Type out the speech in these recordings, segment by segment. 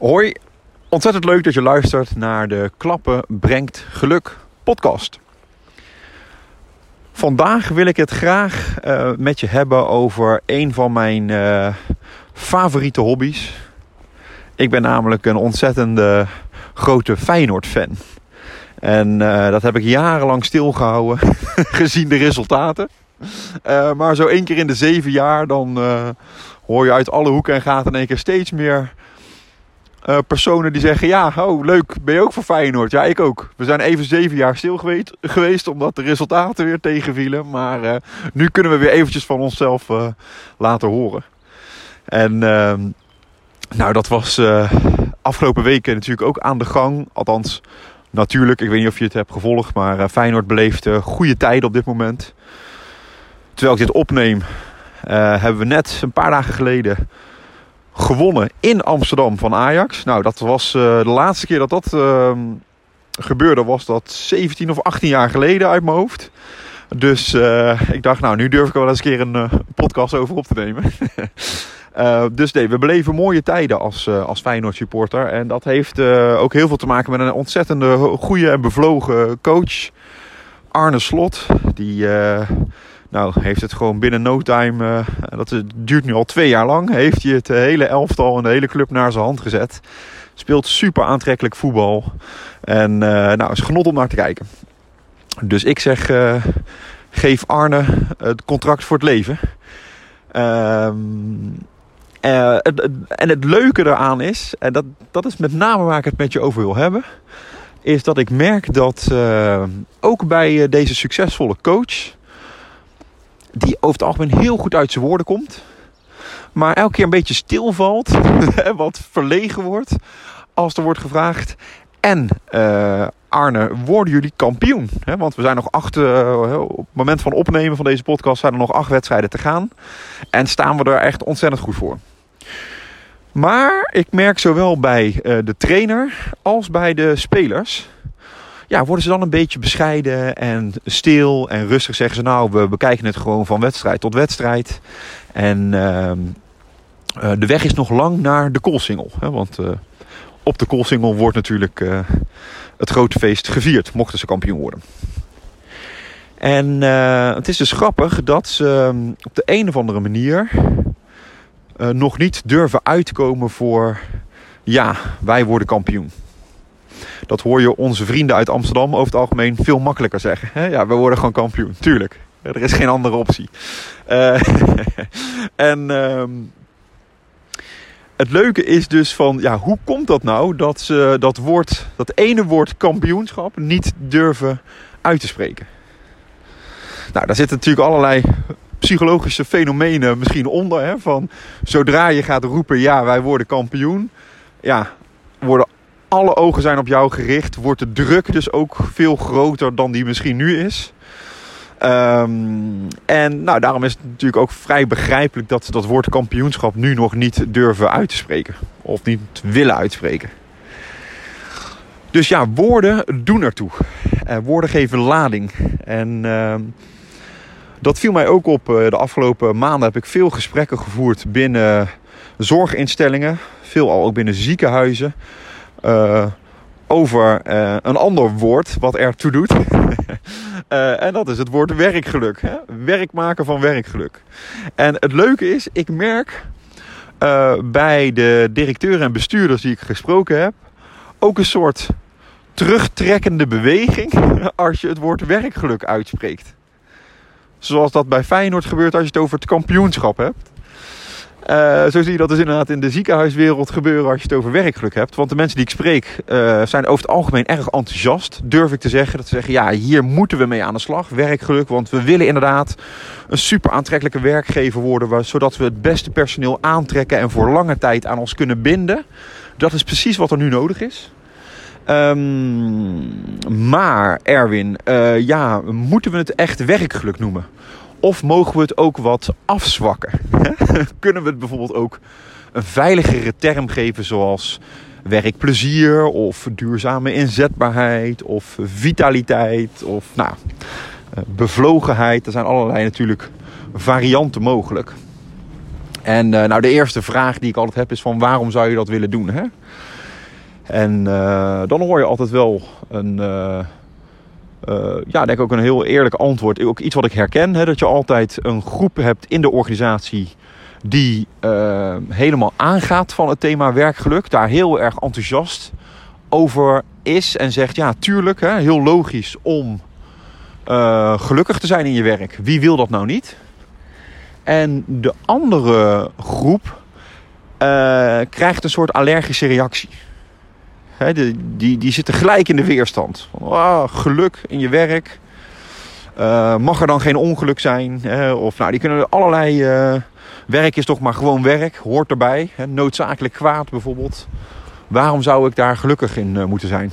Hoi, ontzettend leuk dat je luistert naar de Klappen Brengt Geluk podcast. Vandaag wil ik het graag uh, met je hebben over een van mijn uh, favoriete hobby's. Ik ben namelijk een ontzettende grote Feyenoord-fan. En uh, dat heb ik jarenlang stilgehouden, gezien de resultaten. maar zo één keer in de zeven jaar, dan hoor je uit alle hoeken en gaten in één keer steeds meer uh, personen die zeggen: Ja, oh leuk, ben je ook voor Feyenoord? Ja, ik ook. We zijn even zeven jaar stil geweest, geweest omdat de resultaten weer tegenvielen. Maar uh, nu kunnen we weer eventjes van onszelf uh, laten horen. En ehm, nou, dat was afgelopen weken natuurlijk ook aan de gang. Althans, natuurlijk, ik weet niet of je het hebt gevolgd, maar Feyenoord beleeft goede tijden op dit moment. Terwijl ik dit opneem, hebben we net een paar dagen geleden gewonnen in Amsterdam van Ajax. Nou, dat was uh, de laatste keer dat dat uh, gebeurde, was dat 17 of 18 jaar geleden uit mijn hoofd. Dus uh, ik dacht, nou, nu durf ik wel eens een keer een uh, podcast over op te nemen. dus nee, we beleven mooie tijden als, als Feyenoord supporter. En dat heeft ook heel veel te maken met een ontzettende goede en bevlogen coach. Arne Slot, die nou, heeft het gewoon binnen no time, uh, dat duurt nu al twee jaar lang, heeft hij het hele elftal en de hele club naar zijn hand gezet. Speelt super aantrekkelijk voetbal. En uh, nou, is genot om naar te kijken. Dus ik zeg, geef Arne het contract voor het leven. Ehm, en het leuke eraan is, en dat, dat is met name waar ik het met je over wil hebben, is dat ik merk dat ook bij deze succesvolle coach die over het algemeen heel goed uit zijn woorden komt. Maar elke keer een beetje stilvalt wat verlegen wordt als er wordt gevraagd. En uh, Arne, worden jullie kampioen? want we zijn nog acht, uh, op het moment van opnemen van deze podcast zijn er nog acht wedstrijden te gaan. En staan we er echt ontzettend goed voor. Maar ik merk zowel bij uh, de trainer als bij de spelers ja, worden ze dan een beetje bescheiden en stil en rustig. Zeggen ze nou, we bekijken het gewoon van wedstrijd tot wedstrijd. En uh, de weg is nog lang naar de koolsingel. Hè, want uh, op de koolsingel wordt natuurlijk uh, het grote feest gevierd, mochten ze kampioen worden. En het is dus grappig dat ze ehm, op de een of andere manier nog niet durven uitkomen voor... Ja, wij worden kampioen. Dat hoor je onze vrienden uit Amsterdam over het algemeen veel makkelijker zeggen. Ja, we worden gewoon kampioen. Tuurlijk. Er is geen andere optie. Uh, en uh, het leuke is dus van, ja, hoe komt dat nou dat ze dat woord, dat ene woord kampioenschap niet durven uit te spreken? Nou, daar zitten natuurlijk allerlei psychologische fenomenen misschien onder. Hè, van zodra je gaat roepen, ja, wij worden kampioen. Ja, worden alle ogen zijn op jou gericht, wordt de druk dus ook veel groter dan die misschien nu is. Um, en nou, daarom is het natuurlijk ook vrij begrijpelijk dat ze dat woord kampioenschap nu nog niet durven uit te spreken. Of niet willen uitspreken. Dus ja, woorden doen ertoe. Uh, woorden geven lading. En uh, dat viel mij ook op. Uh, de afgelopen maanden heb ik veel gesprekken gevoerd binnen zorginstellingen. Veel al ook binnen ziekenhuizen. Uh, over uh, een ander woord wat ertoe doet. uh, en dat is het woord werkgeluk. Hè? Werk maken van werkgeluk. En het leuke is, ik merk bij de directeuren en bestuurders die ik gesproken heb, ook een soort terugtrekkende beweging als je het woord werkgeluk uitspreekt. Zoals dat bij Feyenoord gebeurt als je het over het kampioenschap hebt. Uh, zo zie je dat dus inderdaad in de ziekenhuiswereld gebeuren als je het over werkgeluk hebt. Want de mensen die ik spreek uh, zijn over het algemeen erg enthousiast, durf ik te zeggen. Dat ze zeggen, ja, hier moeten we mee aan de slag, werkgeluk. Want we willen inderdaad een super aantrekkelijke werkgever worden... zodat we het beste personeel aantrekken en voor lange tijd aan ons kunnen binden. Dat is precies wat er nu nodig is. Um, maar Erwin, uh, ja, moeten we het echt werkgeluk noemen? Of mogen we het ook wat afzwakken? Kunnen we het bijvoorbeeld ook een veiligere term geven zoals werkplezier of duurzame inzetbaarheid of vitaliteit of nou, eh, bevlogenheid. Er zijn allerlei natuurlijk varianten mogelijk. En nou, de eerste vraag die ik altijd heb is van waarom zou je dat willen doen? Hè? En dan hoor je altijd wel een, ja, denk ik ook een heel eerlijk antwoord. Ook iets wat ik herken, hè, dat je altijd een groep hebt in de organisatie die helemaal aangaat van het thema werkgeluk. Daar heel erg enthousiast over is en zegt: ja, tuurlijk, hè, heel logisch om uh, gelukkig te zijn in je werk. Wie wil dat nou niet? En de andere groep uh, krijgt een soort allergische reactie. Die, die, zitten gelijk in de weerstand. Oh, geluk in je werk. Uh, mag er dan geen ongeluk zijn? Of nou, die kunnen allerlei. werk is toch maar gewoon werk, hoort erbij. Noodzakelijk kwaad bijvoorbeeld. Waarom zou ik daar gelukkig in moeten zijn?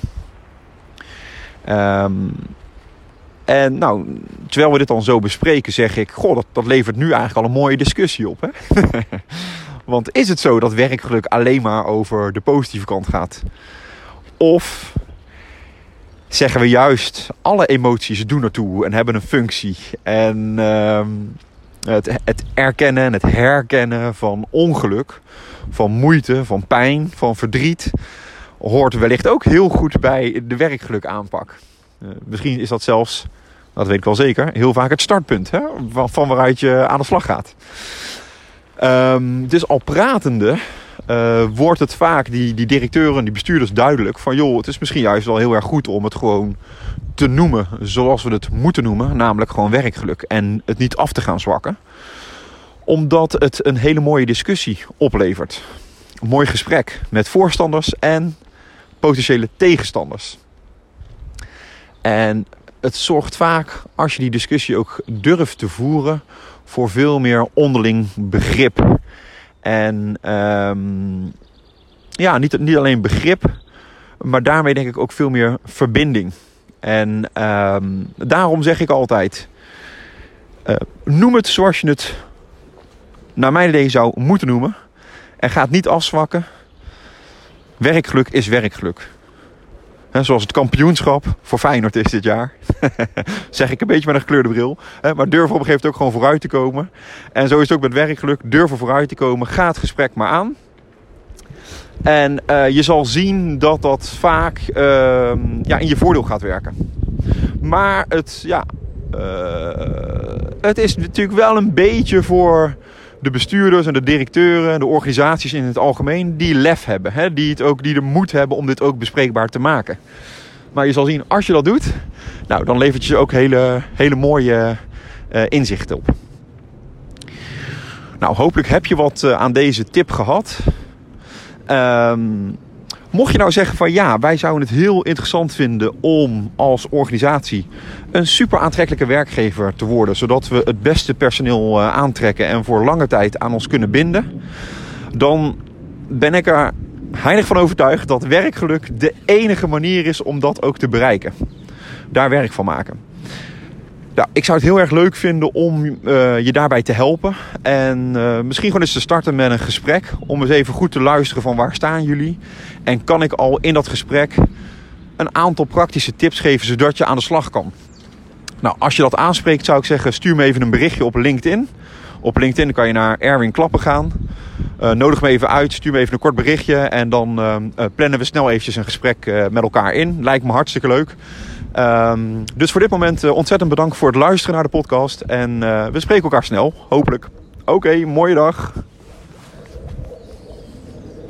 Um, en nou, terwijl we dit dan zo bespreken, zeg ik: Goh, dat, dat levert nu eigenlijk al een mooie discussie op. Hè? Want is het zo dat werkgeluk alleen maar over de positieve kant gaat? Of zeggen we juist: alle emoties doen ertoe en hebben een functie. En uh, het, het erkennen en het herkennen van ongeluk, van moeite, van pijn, van verdriet, hoort wellicht ook heel goed bij de werkgeluk aanpak. Uh, misschien is dat zelfs dat weet ik wel zeker, heel vaak het startpunt hè, van waaruit je aan de slag gaat. Um, dus al pratende uh, wordt het vaak die, die directeuren, die bestuurders duidelijk van joh, het is misschien juist wel heel erg goed om het gewoon te noemen zoals we het moeten noemen, namelijk gewoon werkgeluk en het niet af te gaan zwakken. Omdat het een hele mooie discussie oplevert. Een mooi gesprek met voorstanders en potentiële tegenstanders. En het zorgt vaak, als je die discussie ook durft te voeren, voor veel meer onderling begrip. En um, ja, niet, niet alleen begrip, maar daarmee denk ik ook veel meer verbinding. En um, daarom zeg ik altijd: uh, noem het zoals je het naar mijn idee zou moeten noemen. En ga het niet afzwakken. Werkgeluk is werkgeluk zoals het kampioenschap voor Feyenoord is dit jaar. zeg ik een beetje met een gekleurde bril. maar durf op een gegeven moment ook gewoon vooruit te komen. En zo is het ook met werkgeluk. Durf er vooruit te komen. Ga het gesprek maar aan. En uh, je zal zien dat dat vaak uh, ja, in je voordeel gaat werken. Maar het, ja, uh, het is natuurlijk wel een beetje voor de bestuurders en de directeuren en de organisaties in het algemeen die lef hebben. Hè? Die, het ook, die de moed hebben om dit ook bespreekbaar te maken. Maar je zal zien, als je dat doet, nou, dan levert je ook hele, hele mooie uh, inzichten op. Nou, hopelijk heb je wat uh, aan deze tip gehad. Um, Mocht je nou zeggen van ja, wij zouden het heel interessant vinden om als organisatie een super aantrekkelijke werkgever te worden, zodat we het beste personeel eh, aantrekken en voor lange tijd aan ons kunnen binden, dan ben ik er heilig van overtuigd dat werkgeluk de enige manier is om dat ook te bereiken. Daar werk van maken. Ja, ik zou het heel erg leuk vinden om uh, je daarbij te helpen. En uh, misschien gewoon eens te starten met een gesprek. Om eens even goed te luisteren van waar staan jullie. En kan ik al in dat gesprek een aantal praktische tips geven zodat je aan de slag kan. Nou, als je dat aanspreekt zou ik zeggen stuur me even een berichtje op LinkedIn. Op LinkedIn kan je naar Erwin Klappen gaan. Uh, nodig me even uit, stuur me even een kort berichtje. En dan plannen we snel eventjes een gesprek met elkaar in. Lijkt me hartstikke leuk. Um, dus voor dit moment uh, ontzettend bedankt voor het luisteren naar de podcast. En uh, we spreken elkaar snel, hopelijk. Oké, mooie dag.